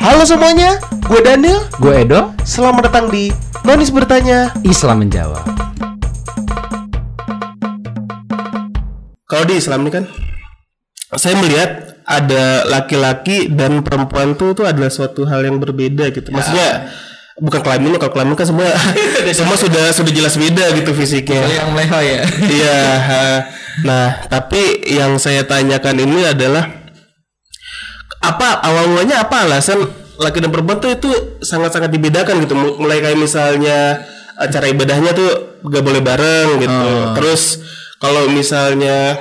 Halo semuanya, gue Daniel. Gue Edo, Selamat datang di Nonis Bertanya. Islam menjawab. Kalau di Islam ini kan, saya melihat ada laki-laki dan perempuan tuh tuh adalah suatu hal yang berbeda gitu. Maksudnya bukan kelaminnya, kalau kelamin kan semua semua sudah sudah jelas beda gitu fisiknya. yang meleho ya. Iya. Nah, tapi yang saya tanyakan ini adalah apa awal mulanya apa alasan laki dan perempuan tuh itu sangat-sangat dibedakan gitu. Mul- Mulai kayak misalnya eh, cara ibadahnya tuh gak boleh bareng gitu. Terus kalau misalnya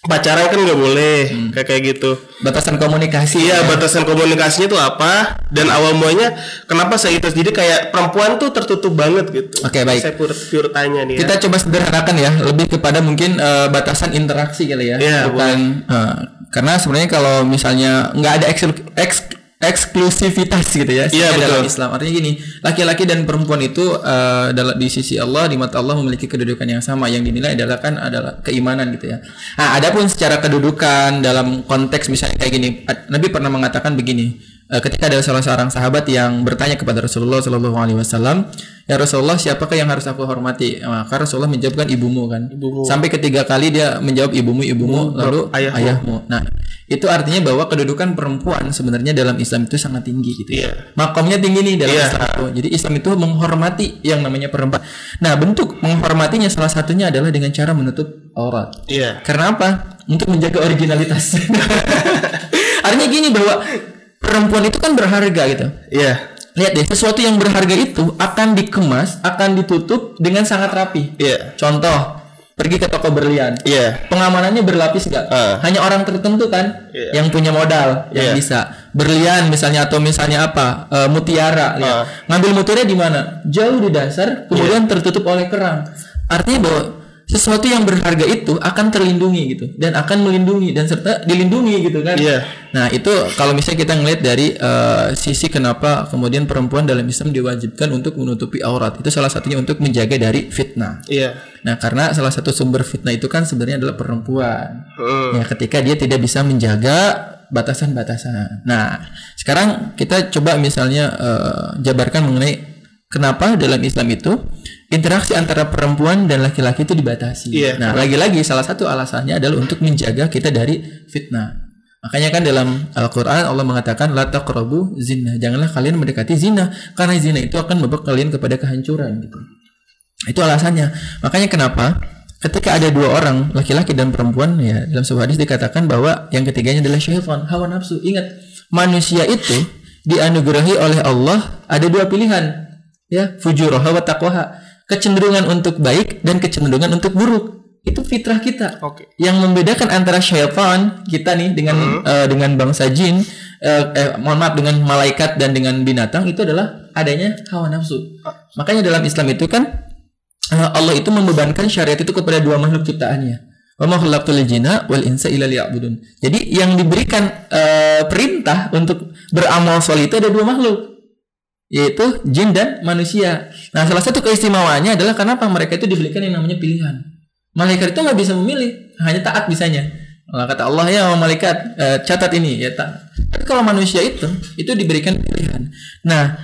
pacaran kan nggak boleh kayak kayak gitu. Batasan komunikasi. Iya batasan komunikasinya tuh apa dan awal mulanya kenapa saya itu jadi kayak perempuan tuh tertutup banget gitu. Oke, baik. Saya pure, pure tanya nih. ya. Kita coba sederhanakan ya, lebih kepada mungkin eh, batasan interaksi kali ya. Iya, Bukan eh, karena sebenarnya kalau misalnya nggak ada eksklu- eks- eksklusivitas gitu ya Iya, istilahnya dalam betul. Islam. Artinya gini, laki-laki dan perempuan itu eh, dalam di sisi Allah di mata Allah memiliki kedudukan yang sama yang dinilai adalah kan adalah keimanan gitu ya. Nah, adapun secara kedudukan dalam konteks misalnya kayak gini, Nabi pernah mengatakan begini, ketika ada salah seorang sahabat yang bertanya kepada Rasulullah Shallallahu alaihi wasallam, "Ya Rasulullah, siapakah yang harus aku hormati?" Maka Rasulullah menjawabkan ibumu kan. Ibumu. Sampai ketiga kali dia menjawab ibumu, ibumu, lalu ayahmu. ayahmu. Nah, itu artinya bahwa kedudukan perempuan sebenarnya dalam Islam itu sangat tinggi gitu ya. Iya. Makomnya tinggi nih dalam Iya. Islam itu. Jadi Islam itu menghormati yang namanya perempuan. Nah, bentuk menghormatinya salah satunya adalah dengan cara menutup aurat. Iya. Karena apa? Untuk menjaga originalitas. artinya gini bahwa perempuan itu kan berharga gitu. Iya. Lihat deh, sesuatu yang berharga itu akan dikemas, akan ditutup dengan sangat rapi. Iya. Contoh, pergi ke toko berlian. Iya. Pengamanannya berlapis nggak? Ah. Hanya orang tertentu kan Iya. yang punya modal yang Iya. bisa berlian misalnya atau misalnya apa Eh, mutiara. lihat. Ah. Ngambil mutiara di mana? Jauh di dasar, kemudian tertutup oleh kerang. Artinya bahwa sesuatu yang berharga itu akan terlindungi gitu dan akan melindungi dan serta dilindungi gitu kan. Iya. Nah itu kalau misalnya kita ngelihat dari eh, sisi kenapa kemudian perempuan dalam Islam diwajibkan untuk menutupi aurat itu salah satunya untuk menjaga dari fitnah. Iya. Nah, karena salah satu sumber fitnah itu kan sebenarnya adalah perempuan. Hmm. Ya, ketika dia tidak bisa menjaga batasan-batasan. Nah, sekarang kita coba misalnya eh, jabarkan mengenai kenapa dalam Islam itu interaksi antara perempuan dan laki-laki itu dibatasi. Iya. Nah, lagi-lagi salah satu alasannya adalah untuk menjaga kita dari fitnah. Makanya kan dalam Al-Qur'an Allah mengatakan la taqrabu zina. Janganlah kalian mendekati zina karena zina itu akan membawa kalian kepada kehancuran gitu. Itu alasannya. Makanya kenapa ketika ada dua orang laki-laki dan perempuan ya dalam sebuah hadis dikatakan bahwa yang ketiganya adalah syaitan, hawa nafsu. Ingat, manusia itu dianugerahi oleh Allah ada dua pilihan. Ya, fujurah wa taqwaha. Kecenderungan untuk baik dan kecenderungan untuk buruk. Itu fitrah kita. Oke. Yang membedakan antara syaitan kita nih dengan eh, dengan bangsa jin eh, eh, mohon maaf dengan malaikat dan dengan binatang itu adalah adanya hawa nafsu. Makanya dalam Islam itu kan eh, Allah itu membebankan syariat itu kepada dua makhluk ciptaannya. Wa jinna wal insa illa liya'budun. Jadi yang diberikan eh, perintah untuk beramal soleh itu ada dua makhluk yaitu jin dan manusia. Nah, salah satu keistimewaannya adalah kenapa mereka itu diberikan yang namanya pilihan. Malaikat itu nggak bisa memilih, hanya taat bisanya. Nah, kata Allah ya malaikat eh, catat ini ya tak. Tapi kalau manusia itu itu diberikan pilihan. Nah,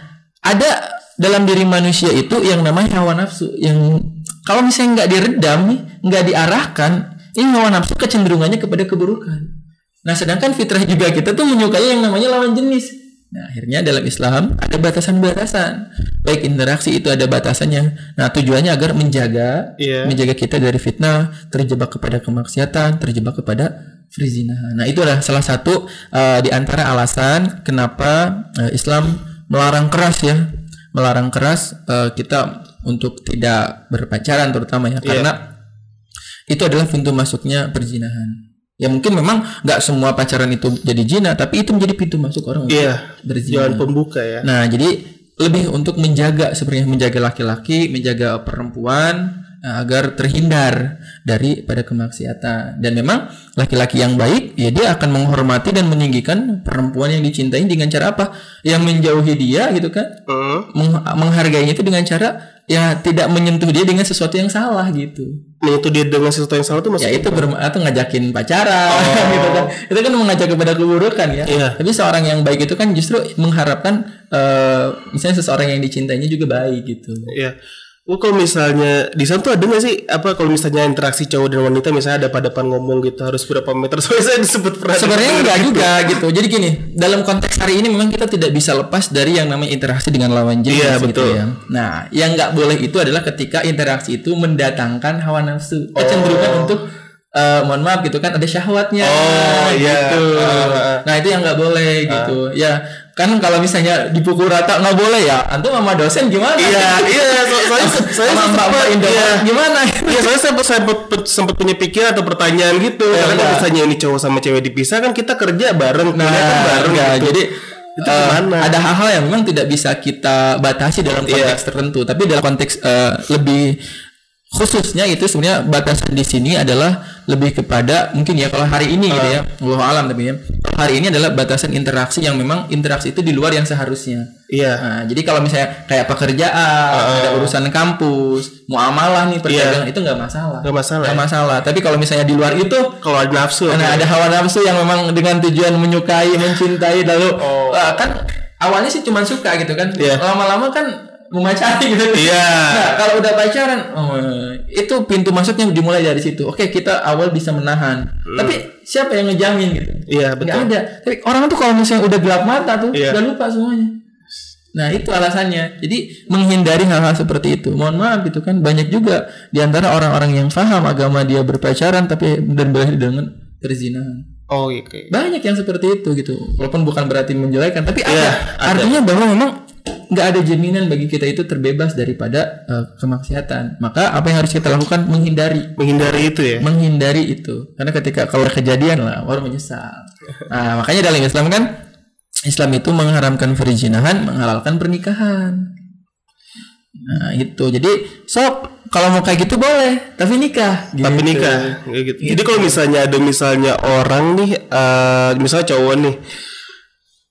ada dalam diri manusia itu yang namanya hawa nafsu yang kalau misalnya nggak diredam nggak diarahkan, ini hawa nafsu kecenderungannya kepada keburukan. Nah, sedangkan fitrah juga kita tuh menyukai yang namanya lawan jenis. Nah, akhirnya dalam Islam ada batasan-batasan. Baik interaksi itu ada batasannya. Nah, tujuannya agar menjaga Iya. menjaga kita dari fitnah, terjebak kepada kemaksiatan, terjebak kepada perzinahan. Nah, itulah salah satu uh, di antara alasan kenapa uh, Islam melarang keras ya. Melarang keras uh, kita untuk tidak berpacaran terutama ya Iya. karena itu adalah pintu masuknya perzinahan. Ya mungkin memang nggak semua pacaran itu jadi zina, tapi itu menjadi pintu masuk orang Iya. berzina. Jalan pembuka ya. Nah, jadi lebih untuk menjaga sebenarnya menjaga laki-laki, menjaga perempuan eh, agar terhindar dari pada kemaksiatan. Dan memang laki-laki yang baik ya dia akan menghormati dan meninggikan perempuan yang dicintai dengan cara apa? Yang menjauhi dia gitu kan? Hmm. Meng- menghargainya itu dengan cara ya tidak menyentuh dia dengan sesuatu yang salah gitu. Menyentuh dia dengan sesuatu yang salah itu Ya maksudnya itu berma- atau ngajakin pacaran gitu kan. Itu kan mengajak kepada keburukan ya. Iya. Tapi seorang yang baik itu kan justru mengharapkan eh, misalnya seseorang yang dicintainya juga baik gitu. Iya. Oh, kalau misalnya di sana tuh ada nggak sih apa kalau misalnya interaksi cowok dan wanita misalnya ada pada-depan ngomong gitu harus berapa meter soalnya saya disebut pernah Sebenarnya enggak juga gitu. Jadi gini, dalam konteks hari ini memang kita tidak bisa lepas dari yang namanya interaksi dengan lawan jenis Iya, gitu betul. ya. Nah, yang nggak boleh itu adalah ketika interaksi itu mendatangkan hawa nafsu. Kecenderungan untuk eh, mohon maaf gitu kan ada syahwatnya Oh, iya. gitu. Ah, ah, ah. Nah, itu yang nggak boleh gitu. Ya, kan kalau misalnya dipukul rata nggak boleh ya. Antum sama dosen gimana? Iya, iya, so- soalnya saya sama sempat- Indomaret iya. gimana? Iya, soalnya saya sempat sempat punya pikiran atau pertanyaan gitu. Karena kalau enggak. misalnya ini cowok sama cewek dipisah kan kita kerja bareng, kuliah kan bareng enggak, gitu. jadi Itu gimana? ada hal-hal yang memang tidak bisa kita batasi dalam konteks tertentu, tapi dalam konteks eh, lebih khususnya itu sebenarnya batasan di sini adalah lebih kepada mungkin ya kalau hari ini gitu ya, Allah alam tapi ya. Hari ini adalah batasan interaksi yang memang interaksi itu di luar yang seharusnya. Iya. Nah, jadi kalau misalnya kayak pekerjaan, ada urusan kampus, muamalah nih perdagangan itu nggak masalah. Nggak masalah Nggak ya? masalah. Tapi kalau misalnya di luar itu Kalau ada nafsu. Nah, ada hawa nafsu yang memang dengan tujuan menyukai, mencintai lalu wah, kan awalnya sih cuma suka gitu kan. Iya. Lama-lama kan memacari gitu. Iya. Nah, kalau udah pacaran, oh, itu pintu masuknya dimulai dari situ. Oke, kita awal bisa menahan. Tapi siapa yang ngejamin gitu? Hmm. Iya, betul. ada. Tapi orang tuh kalau misalnya udah gelap mata tuh, Iya. udah lupa semuanya. Nah itu alasannya. Jadi menghindari hal-hal seperti itu. Mohon maaf gitu kan banyak juga di antara orang-orang yang paham agama dia berpacaran tapi dan berakhir dengan perzinahan. Oh, iya. oke. Banyak yang seperti itu gitu. Walaupun bukan berarti menjelekan, tapi ada. Iya, ada. Artinya bahwa memang nggak ada jaminan bagi kita itu terbebas daripada eh, kemaksiatan. Maka apa yang harus kita lakukan menghindari Menghindari itu ya. menghindari itu karena ketika kalau kejadian lah baru menyesal nah makanya dalam Islam kan Islam itu mengharamkan perzinahan menghalalkan pernikahan nah itu jadi sok kalau mau kayak gitu boleh tapi nikah Tapi Gitu. nikah kayak gitu. Jadi kalau misalnya ada misalnya orang nih eh misalnya cowok nih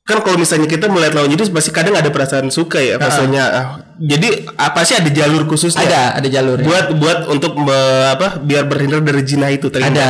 kan kalau misalnya kita melihat lawan jenis pasti kadang ada perasaan suka ya maksudnya ah, jadi apa sih ada jalur khususnya ada ada jalurnya buat buat untuk me- apa biar berhindar dari zina itu ada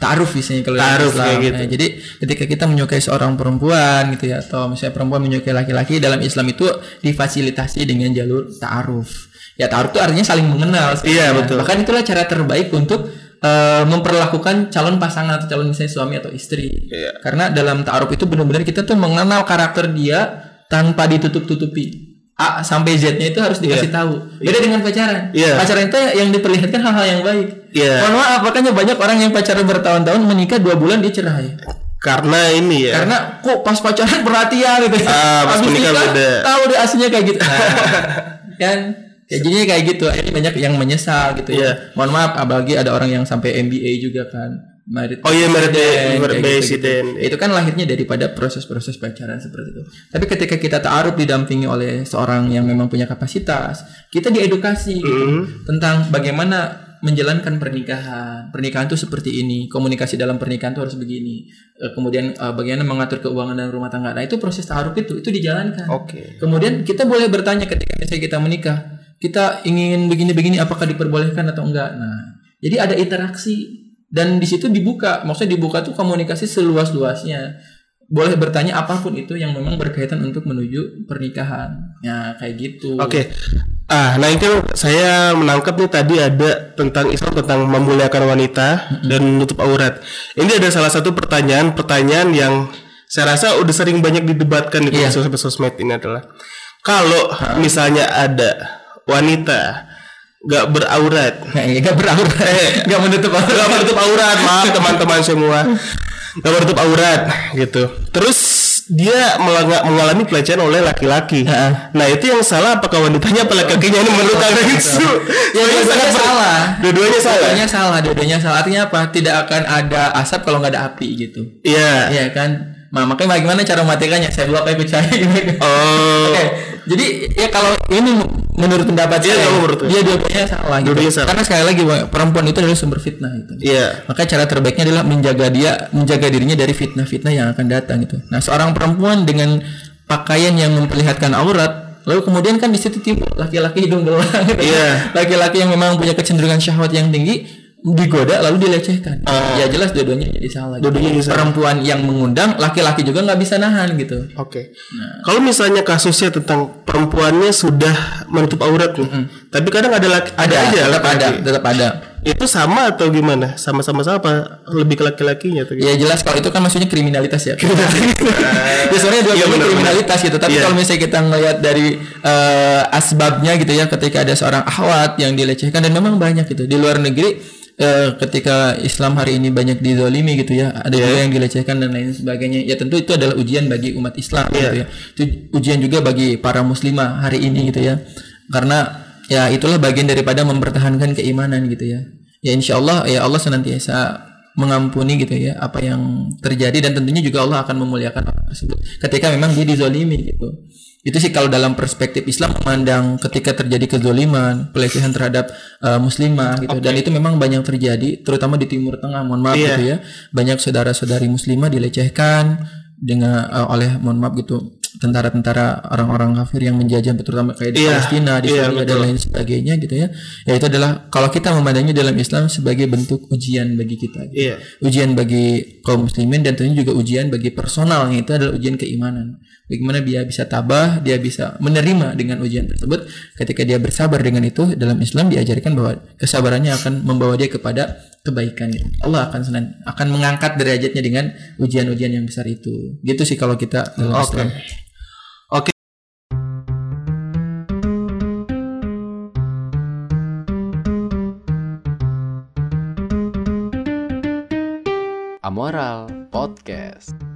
taaruf biasanya kalau dalam Ta'aruf Islam. kayak gitu. Nah, jadi ketika kita menyukai seorang perempuan gitu ya atau misalnya perempuan menyukai laki-laki dalam Islam itu difasilitasi dengan jalur ta'aruf. Ya ta'aruf itu artinya saling mengenal. Iya, betul. Bahkan itulah cara terbaik untuk eh, memperlakukan calon pasangan atau calon misalnya suami atau istri. Iya. Karena dalam ta'aruf itu benar-benar kita tuh mengenal karakter dia tanpa ditutup-tutupi. A sampai Z-nya itu harus dikasih tahu. Beda dengan pacaran. Iya. Pacaran itu yang diperlihatkan hal-hal yang baik. Iya. Mohon maaf, makanya banyak orang yang pacaran bertahun-tahun menikah dua bulan dia cerai. karena ini ya Karena kok pas pacaran perhatian gitu. Ah, pas menikah nikah, beda. Tahu deh aslinya kayak gitu. Nah, kan ya jadinya kayak gitu. Akhirnya banyak yang menyesal gitu Iya. ya. Mohon maaf, apalagi ada orang yang sampai MBA juga kan. Merit Oh iya, merit merit President. Itu kan lahirnya daripada proses-proses pacaran seperti itu. Tapi ketika kita ta'aruf didampingi oleh seorang yang memang punya kapasitas, kita diedukasi gitu, Hmm. tentang bagaimana menjalankan pernikahan. Pernikahan itu seperti ini, komunikasi dalam pernikahan itu harus begini. Eh, Kemudian eh, bagaimana mengatur keuangan dan rumah tangga. Nah, itu proses ta'aruf itu itu dijalankan. Oke. Kemudian kita boleh bertanya ketika misalnya kita menikah, kita ingin begini-begini apakah diperbolehkan atau enggak. Nah, jadi ada interaksi dan di situ dibuka, maksudnya dibuka tuh komunikasi seluas-luasnya. Boleh bertanya apa pun itu yang memang berkaitan untuk menuju pernikahan. Ya, kayak gitu. Oke. Ah, nah itu saya menangkap nih tadi ada tentang Islam tentang memuliakan wanita dan menutup aurat. Ini ada salah satu pertanyaan-pertanyaan yang saya rasa udah sering banyak didebatkan di sosmed sosmed ini adalah kalau misalnya ada wanita nggak beraurat, Nah, ya, gak beraurat, gak menutup aurat. nggak menutup aurat, maaf teman-teman semua, nggak menutup aurat gitu. Terus dia mengalami pelecehan oleh laki-laki. Nah itu yang salah apakah wanitanya apa laki-lakinya ini menurut Kang? Ya, dua-duanya salah. Dua-duanya salah. Dua-duanya salah, dua-duanya salah. Artinya apa? Tidak akan ada asap kalau nggak ada api gitu. Iya. Iya kan? Nah, makanya bagaimana cara mematikannya? Saya kayak percaya gitu. Oh. Oke, jadi ya kalau ini menurut pendapat Iya, saya, kalau menurut dia dua-duanya salah gitu. Salah. Karena sekali lagi perempuan itu adalah sumber fitnah itu. Iya. Maka cara terbaiknya adalah menjaga dia, menjaga dirinya dari fitnah-fitnah yang akan datang gitu. Nah, seorang perempuan dengan pakaian yang memperlihatkan aurat, Lalu kemudian kan di situ timbul laki-laki hidung belang. Iya. Laki-laki yang memang punya kecenderungan syahwat yang tinggi digoda lalu dilecehkan. ya jelas dua-duanya jadi salah. gitu. Dua-duanya salah. Perempuan yang mengundang, laki-laki juga nggak bisa nahan gitu. Oke. Kalau misalnya kasusnya tentang perempuannya sudah menutup aurat nih, tapi kadang ada laki ada, aja tetap ada, laki-laki. tetap ada. Itu sama atau gimana? Sama-sama sama apa? Lebih ke laki-lakinya atau gimana? Ya jelas kalau itu kan maksudnya kriminalitas ya. ya sebenarnya dua Iya, duanya benar, kriminalitas gitu. Tapi Iya. kalau misalnya kita ngelihat dari eh, asbabnya gitu ya, ketika ada seorang ahwat yang dilecehkan dan memang banyak gitu di luar negeri. Eh, ketika Islam hari ini banyak dizolimi gitu ya, ada juga yang dilecehkan dan lain sebagainya. Ya tentu itu adalah ujian bagi umat Islam Iya. gitu ya. Itu ujian juga bagi para muslimah hari ini gitu ya. Karena ya itulah bagian daripada mempertahankan keimanan gitu ya. Ya insya Allah ya Allah senantiasa mengampuni gitu ya apa yang terjadi dan tentunya juga Allah akan memuliakan orang tersebut ketika memang dia dizolimi gitu itu sih kalau dalam perspektif Islam memandang ketika terjadi kezoliman pelecehan terhadap uh, muslimah gitu. Dan itu memang banyak terjadi terutama di Timur Tengah mohon maaf Iya. gitu ya. Banyak saudara-saudari muslimah dilecehkan dengan uh, oleh mohon maaf gitu tentara-tentara orang-orang kafir yang menjajah terutama kayak di Iya, Palestina di iya, Syria dan lain sebagainya gitu ya ya itu adalah kalau kita memandangnya dalam Islam sebagai bentuk ujian bagi kita gitu. Iya. ujian bagi kaum muslimin dan tentunya juga ujian bagi personalnya itu adalah ujian keimanan bagaimana dia bisa tabah dia bisa menerima dengan ujian tersebut ketika dia bersabar dengan itu dalam Islam diajarkan bahwa kesabarannya akan membawa dia kepada kebaikan gitu. Allah akan senen, akan mengangkat derajatnya dengan ujian-ujian yang besar itu gitu sih kalau kita dalam Oke. Islam Amoral Podcast.